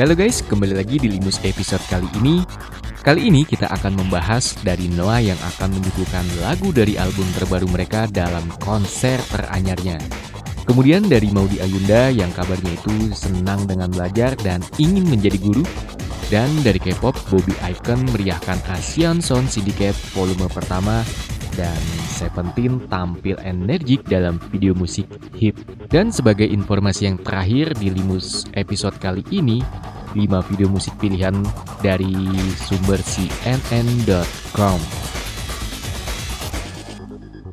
Halo guys, kembali lagi di Limus episode kali ini. Kali ini kita akan membahas dari Noah yang akan menyuguhkan lagu dari album terbaru mereka dalam konser teranyarnya. Kemudian dari Maudi Ayunda yang kabarnya itu senang dengan belajar dan ingin menjadi guru. Dan dari K-pop, Bobby Icon meriahkan Asian Sound Syndicate volume pertama dan Seventeen tampil energik dalam video musik hip. Dan sebagai informasi yang terakhir di Limus episode kali ini, 5 video musik pilihan dari sumber cnn.com.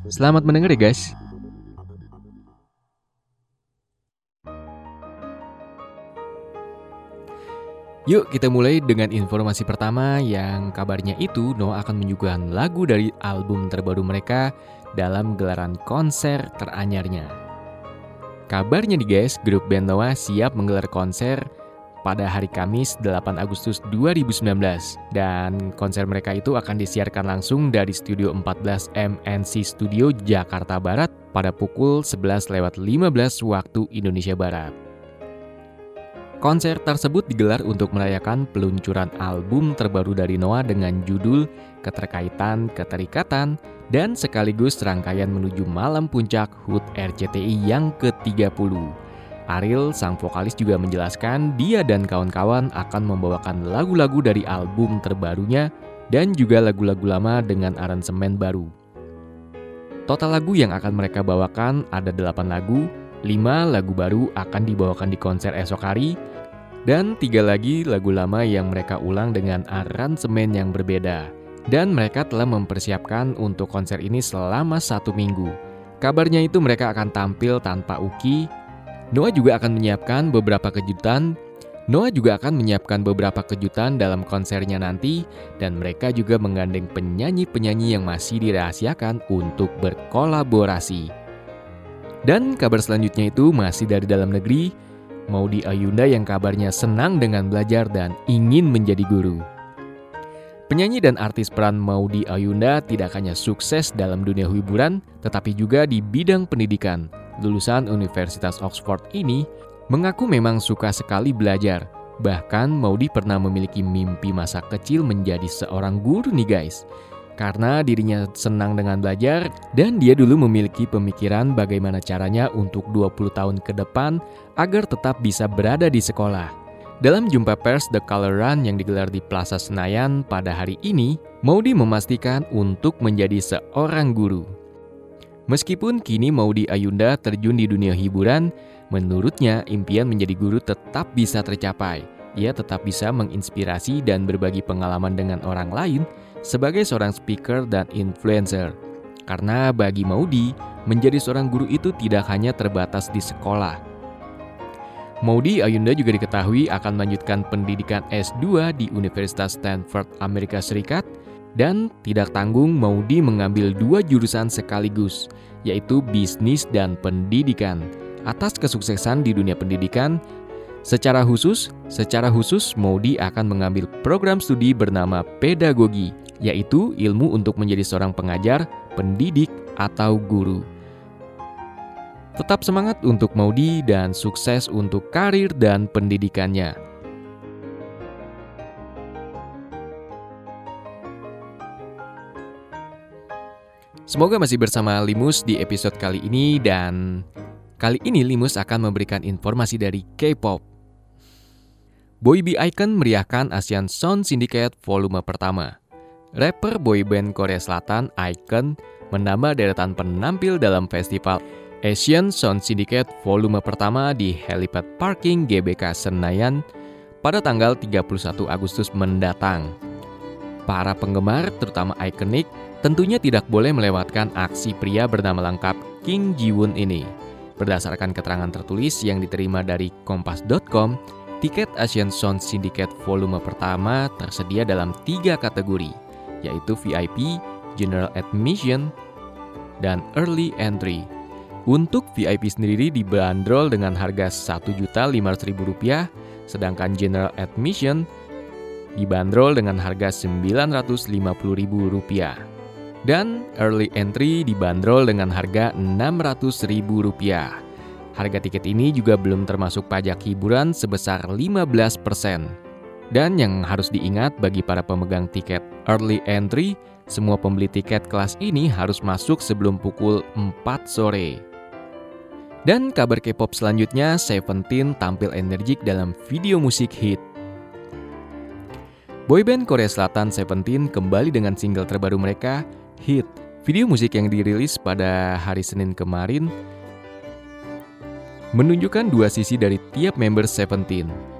Selamat mendengar ya guys. Yuk kita mulai dengan informasi pertama yang kabarnya itu Noah akan menyuguhkan lagu dari album terbaru mereka dalam gelaran konser teranyarnya. Kabarnya nih guys, grup band Noah siap menggelar konser pada hari Kamis 8 Agustus 2019 dan konser mereka itu akan disiarkan langsung dari Studio 14 MNC Studio Jakarta Barat pada pukul 11 lewat 15 waktu Indonesia Barat. Konser tersebut digelar untuk merayakan peluncuran album terbaru dari Noah dengan judul Keterkaitan Keterikatan dan sekaligus rangkaian menuju malam puncak HUT RCTI yang ke-30. Ariel, sang vokalis juga menjelaskan dia dan kawan-kawan akan membawakan lagu-lagu dari album terbarunya dan juga lagu-lagu lama dengan aransemen baru. Total lagu yang akan mereka bawakan ada 8 lagu, 5 lagu baru akan dibawakan di konser esok hari, dan tiga lagi lagu lama yang mereka ulang dengan aransemen yang berbeda. Dan mereka telah mempersiapkan untuk konser ini selama satu minggu. Kabarnya itu mereka akan tampil tanpa Uki. Noah juga akan menyiapkan beberapa kejutan. Noah juga akan menyiapkan beberapa kejutan dalam konsernya nanti, dan mereka juga menggandeng penyanyi-penyanyi yang masih dirahasiakan untuk berkolaborasi. Dan kabar selanjutnya itu masih dari dalam negeri, Maudi Ayunda yang kabarnya senang dengan belajar dan ingin menjadi guru. Penyanyi dan artis peran Maudi Ayunda tidak hanya sukses dalam dunia hiburan, tetapi juga di bidang pendidikan. Lulusan Universitas Oxford ini mengaku memang suka sekali belajar. Bahkan Maudi pernah memiliki mimpi masa kecil menjadi seorang guru nih guys karena dirinya senang dengan belajar dan dia dulu memiliki pemikiran bagaimana caranya untuk 20 tahun ke depan agar tetap bisa berada di sekolah. Dalam jumpa pers The Color Run yang digelar di Plaza Senayan pada hari ini, Maudi memastikan untuk menjadi seorang guru. Meskipun kini Maudi Ayunda terjun di dunia hiburan, menurutnya impian menjadi guru tetap bisa tercapai. Ia tetap bisa menginspirasi dan berbagi pengalaman dengan orang lain sebagai seorang speaker dan influencer. Karena bagi Maudi, menjadi seorang guru itu tidak hanya terbatas di sekolah. Maudi Ayunda juga diketahui akan melanjutkan pendidikan S2 di Universitas Stanford, Amerika Serikat, dan tidak tanggung Maudi mengambil dua jurusan sekaligus, yaitu bisnis dan pendidikan. Atas kesuksesan di dunia pendidikan, secara khusus, secara khusus Maudi akan mengambil program studi bernama pedagogi yaitu ilmu untuk menjadi seorang pengajar, pendidik, atau guru. Tetap semangat untuk Maudi dan sukses untuk karir dan pendidikannya. Semoga masih bersama Limus di episode kali ini dan kali ini Limus akan memberikan informasi dari K-pop. Boybe Icon meriahkan ASEAN Sound Syndicate volume pertama. Rapper boyband Korea Selatan Icon menambah deretan penampil dalam festival Asian Sound Syndicate volume pertama di Helipad Parking GBK Senayan pada tanggal 31 Agustus mendatang. Para penggemar, terutama Iconic, tentunya tidak boleh melewatkan aksi pria bernama lengkap King Jiwon ini. Berdasarkan keterangan tertulis yang diterima dari kompas.com, tiket Asian Sound Syndicate volume pertama tersedia dalam tiga kategori – yaitu VIP, General Admission, dan Early Entry. Untuk VIP sendiri dibanderol dengan harga Rp1.500.000, sedangkan General Admission dibanderol dengan harga Rp950.000. Dan early entry dibanderol dengan harga Rp600.000. Harga tiket ini juga belum termasuk pajak hiburan sebesar 15%. Dan yang harus diingat bagi para pemegang tiket early entry, semua pembeli tiket kelas ini harus masuk sebelum pukul 4 sore. Dan kabar K-pop selanjutnya, Seventeen tampil energik dalam video musik hit. Boyband Korea Selatan Seventeen kembali dengan single terbaru mereka, Hit. Video musik yang dirilis pada hari Senin kemarin menunjukkan dua sisi dari tiap member Seventeen.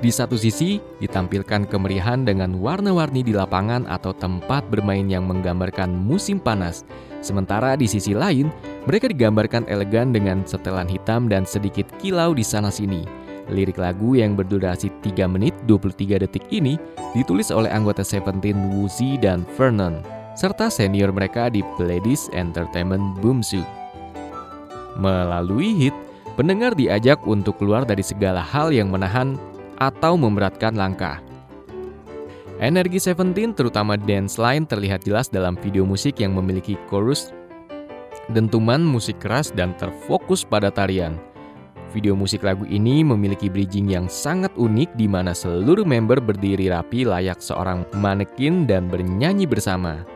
Di satu sisi, ditampilkan kemeriahan dengan warna-warni di lapangan atau tempat bermain yang menggambarkan musim panas. Sementara di sisi lain, mereka digambarkan elegan dengan setelan hitam dan sedikit kilau di sana-sini. Lirik lagu yang berdurasi 3 menit 23 detik ini ditulis oleh anggota Seventeen Woozi dan Vernon, serta senior mereka di Pledis Entertainment Boomsu. Melalui hit, pendengar diajak untuk keluar dari segala hal yang menahan atau memberatkan langkah. Energi Seventeen terutama dance line terlihat jelas dalam video musik yang memiliki chorus, dentuman musik keras dan terfokus pada tarian. Video musik lagu ini memiliki bridging yang sangat unik di mana seluruh member berdiri rapi layak seorang manekin dan bernyanyi bersama.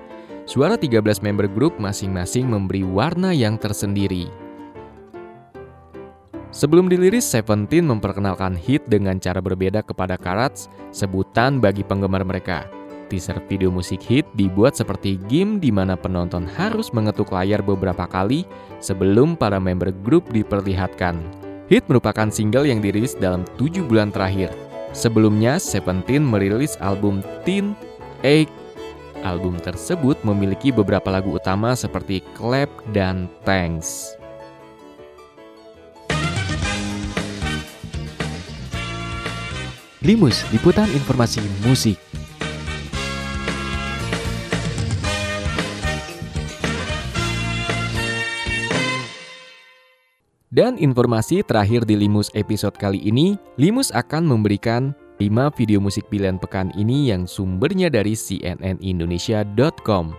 Suara 13 member grup masing-masing memberi warna yang tersendiri. Sebelum diliris, Seventeen memperkenalkan hit dengan cara berbeda kepada Karats, sebutan bagi penggemar mereka. Teaser video musik hit dibuat seperti game di mana penonton harus mengetuk layar beberapa kali sebelum para member grup diperlihatkan. Hit merupakan single yang dirilis dalam tujuh bulan terakhir. Sebelumnya, Seventeen merilis album Teen Egg. Album tersebut memiliki beberapa lagu utama seperti Clap dan Thanks. Limus, liputan informasi musik. Dan informasi terakhir di Limus episode kali ini, Limus akan memberikan 5 video musik pilihan pekan ini yang sumbernya dari cnnindonesia.com.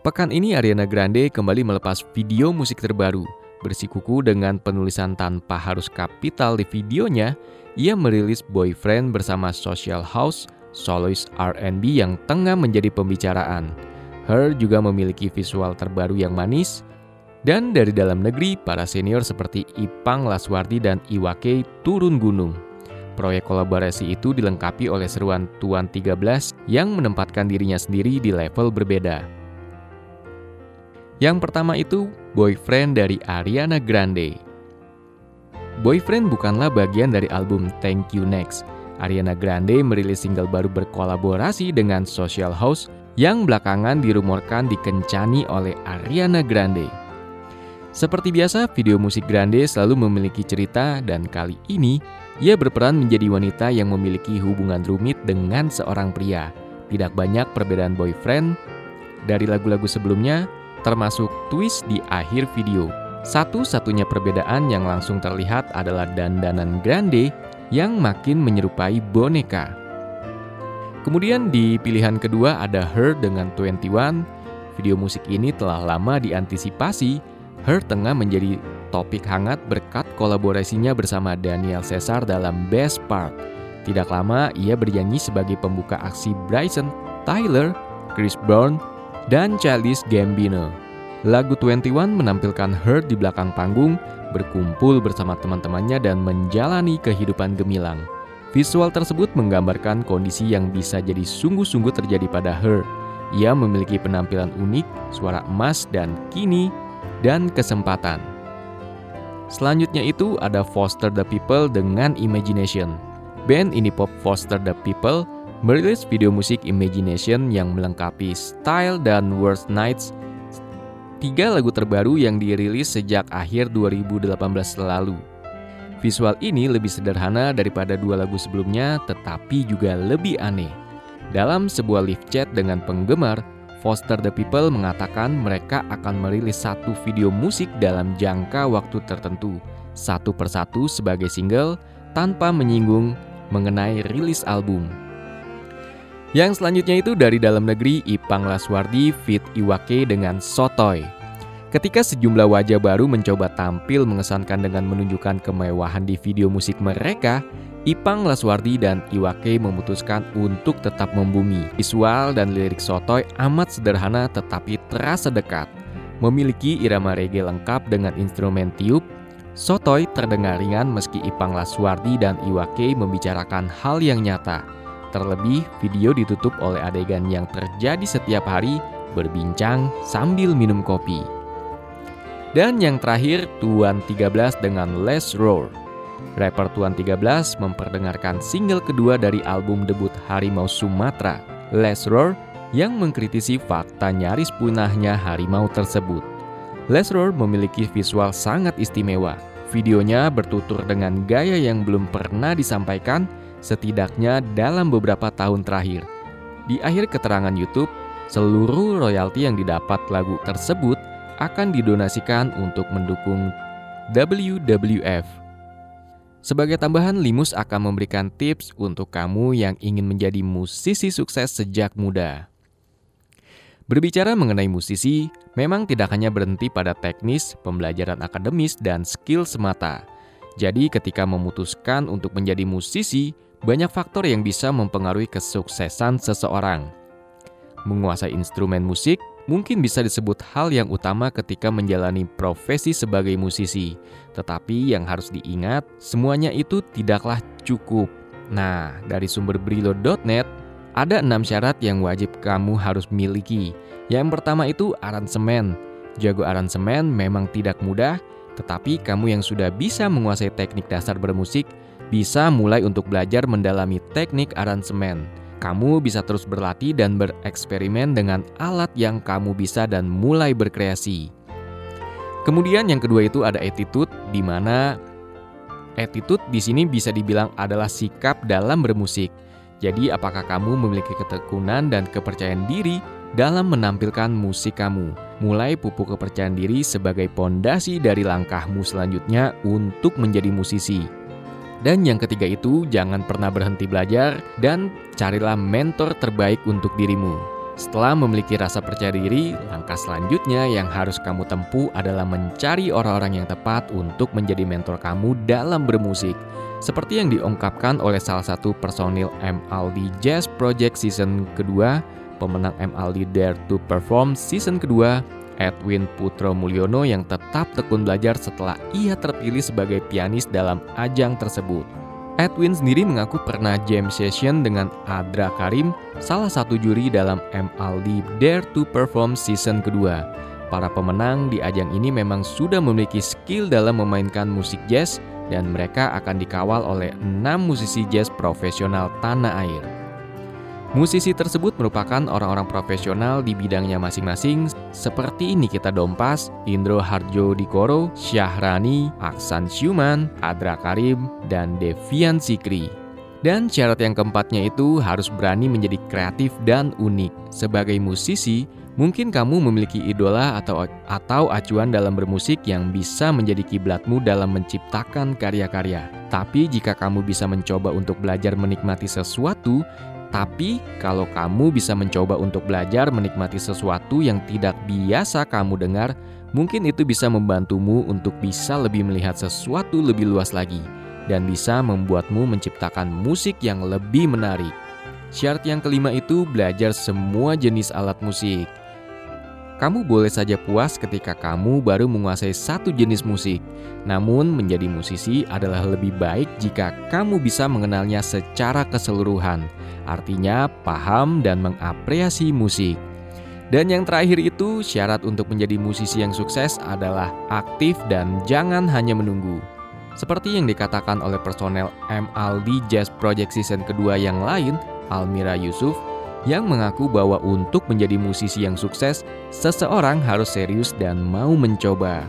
Pekan ini Ariana Grande kembali melepas video musik terbaru, bersikuku dengan penulisan tanpa harus kapital di videonya ia merilis Boyfriend bersama Social House, soloist R&B yang tengah menjadi pembicaraan. Her juga memiliki visual terbaru yang manis, dan dari dalam negeri, para senior seperti Ipang Laswardi dan Iwake turun gunung. Proyek kolaborasi itu dilengkapi oleh seruan Tuan 13 yang menempatkan dirinya sendiri di level berbeda. Yang pertama itu Boyfriend dari Ariana Grande. Boyfriend bukanlah bagian dari album Thank You Next. Ariana Grande merilis single baru berkolaborasi dengan Social House yang belakangan dirumorkan dikencani oleh Ariana Grande. Seperti biasa, video musik Grande selalu memiliki cerita dan kali ini ia berperan menjadi wanita yang memiliki hubungan rumit dengan seorang pria. Tidak banyak perbedaan boyfriend dari lagu-lagu sebelumnya, termasuk twist di akhir video. Satu-satunya perbedaan yang langsung terlihat adalah dandanan Grande yang makin menyerupai boneka. Kemudian di pilihan kedua ada Her dengan 21. Video musik ini telah lama diantisipasi. Her tengah menjadi topik hangat berkat kolaborasinya bersama Daniel Caesar dalam Best Part. Tidak lama ia bernyanyi sebagai pembuka aksi Bryson, Tyler, Chris Brown, dan Childish Gambino. Lagu 21 menampilkan Her di belakang panggung, berkumpul bersama teman-temannya dan menjalani kehidupan gemilang. Visual tersebut menggambarkan kondisi yang bisa jadi sungguh-sungguh terjadi pada Her. Ia memiliki penampilan unik, suara emas dan kini, dan kesempatan. Selanjutnya itu ada Foster the People dengan Imagination. Band ini pop Foster the People merilis video musik Imagination yang melengkapi style dan Worst Nights tiga lagu terbaru yang dirilis sejak akhir 2018 lalu. Visual ini lebih sederhana daripada dua lagu sebelumnya, tetapi juga lebih aneh. Dalam sebuah live chat dengan penggemar, Foster the People mengatakan mereka akan merilis satu video musik dalam jangka waktu tertentu, satu persatu sebagai single, tanpa menyinggung mengenai rilis album. Yang selanjutnya itu dari dalam negeri Ipang Laswardi fit Iwake dengan Sotoy. Ketika sejumlah wajah baru mencoba tampil mengesankan dengan menunjukkan kemewahan di video musik mereka, Ipang Laswardi dan Iwake memutuskan untuk tetap membumi. Visual dan lirik Sotoy amat sederhana tetapi terasa dekat. Memiliki irama reggae lengkap dengan instrumen tiup, Sotoy terdengar ringan meski Ipang Laswardi dan Iwake membicarakan hal yang nyata. Terlebih, video ditutup oleh adegan yang terjadi setiap hari berbincang sambil minum kopi. Dan yang terakhir, Tuan 13 dengan Les Roar. Rapper Tuan 13 memperdengarkan single kedua dari album debut Harimau Sumatera, Les Roar, yang mengkritisi fakta nyaris punahnya harimau tersebut. Les Roar memiliki visual sangat istimewa. Videonya bertutur dengan gaya yang belum pernah disampaikan setidaknya dalam beberapa tahun terakhir. Di akhir keterangan YouTube, seluruh royalti yang didapat lagu tersebut akan didonasikan untuk mendukung WWF sebagai tambahan, Limus akan memberikan tips untuk kamu yang ingin menjadi musisi sukses sejak muda. Berbicara mengenai musisi, memang tidak hanya berhenti pada teknis, pembelajaran akademis, dan skill semata. Jadi, ketika memutuskan untuk menjadi musisi, banyak faktor yang bisa mempengaruhi kesuksesan seseorang. Menguasai instrumen musik mungkin bisa disebut hal yang utama ketika menjalani profesi sebagai musisi. Tetapi yang harus diingat, semuanya itu tidaklah cukup. Nah, dari sumber brilo.net, ada enam syarat yang wajib kamu harus miliki. Yang pertama itu aransemen. Jago aransemen memang tidak mudah, tetapi kamu yang sudah bisa menguasai teknik dasar bermusik, bisa mulai untuk belajar mendalami teknik aransemen kamu bisa terus berlatih dan bereksperimen dengan alat yang kamu bisa dan mulai berkreasi. Kemudian yang kedua itu ada attitude di mana attitude di sini bisa dibilang adalah sikap dalam bermusik. Jadi apakah kamu memiliki ketekunan dan kepercayaan diri dalam menampilkan musik kamu? Mulai pupuk kepercayaan diri sebagai pondasi dari langkahmu selanjutnya untuk menjadi musisi. Dan yang ketiga itu, jangan pernah berhenti belajar dan carilah mentor terbaik untuk dirimu. Setelah memiliki rasa percaya diri, langkah selanjutnya yang harus kamu tempuh adalah mencari orang-orang yang tepat untuk menjadi mentor kamu dalam bermusik. Seperti yang diungkapkan oleh salah satu personil MLD Jazz Project season kedua, pemenang MLD Dare to Perform season kedua, Edwin Putro Mulyono yang tetap tekun belajar setelah ia terpilih sebagai pianis dalam ajang tersebut. Edwin sendiri mengaku pernah jam session dengan Adra Karim, salah satu juri dalam MLD Dare to Perform season kedua. Para pemenang di ajang ini memang sudah memiliki skill dalam memainkan musik jazz dan mereka akan dikawal oleh enam musisi jazz profesional tanah air. Musisi tersebut merupakan orang-orang profesional di bidangnya masing-masing seperti Nikita Dompas, Indro Harjo Dikoro, Syahrani, Aksan Syuman, Adra Karim, dan Devian Sikri. Dan syarat yang keempatnya itu harus berani menjadi kreatif dan unik. Sebagai musisi, mungkin kamu memiliki idola atau atau acuan dalam bermusik yang bisa menjadi kiblatmu dalam menciptakan karya-karya. Tapi jika kamu bisa mencoba untuk belajar menikmati sesuatu, tapi, kalau kamu bisa mencoba untuk belajar menikmati sesuatu yang tidak biasa kamu dengar, mungkin itu bisa membantumu untuk bisa lebih melihat sesuatu lebih luas lagi dan bisa membuatmu menciptakan musik yang lebih menarik. Syarat yang kelima itu belajar semua jenis alat musik. Kamu boleh saja puas ketika kamu baru menguasai satu jenis musik. Namun, menjadi musisi adalah lebih baik jika kamu bisa mengenalnya secara keseluruhan. Artinya, paham dan mengapresiasi musik. Dan yang terakhir itu, syarat untuk menjadi musisi yang sukses adalah aktif dan jangan hanya menunggu. Seperti yang dikatakan oleh personel MLD Jazz Project Season kedua yang lain, Almira Yusuf, yang mengaku bahwa untuk menjadi musisi yang sukses, seseorang harus serius dan mau mencoba.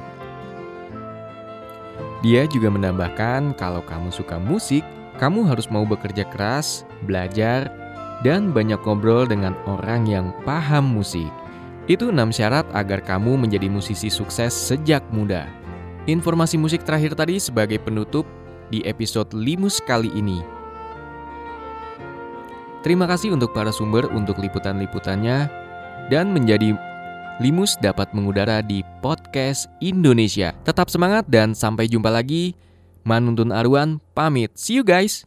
Dia juga menambahkan, kalau kamu suka musik, kamu harus mau bekerja keras, belajar, dan banyak ngobrol dengan orang yang paham musik. Itu enam syarat agar kamu menjadi musisi sukses sejak muda. Informasi musik terakhir tadi sebagai penutup di episode Limus kali ini. Terima kasih untuk para sumber untuk liputan-liputannya dan menjadi Limus dapat mengudara di podcast Indonesia. Tetap semangat dan sampai jumpa lagi. Manuntun Arwan pamit. See you guys.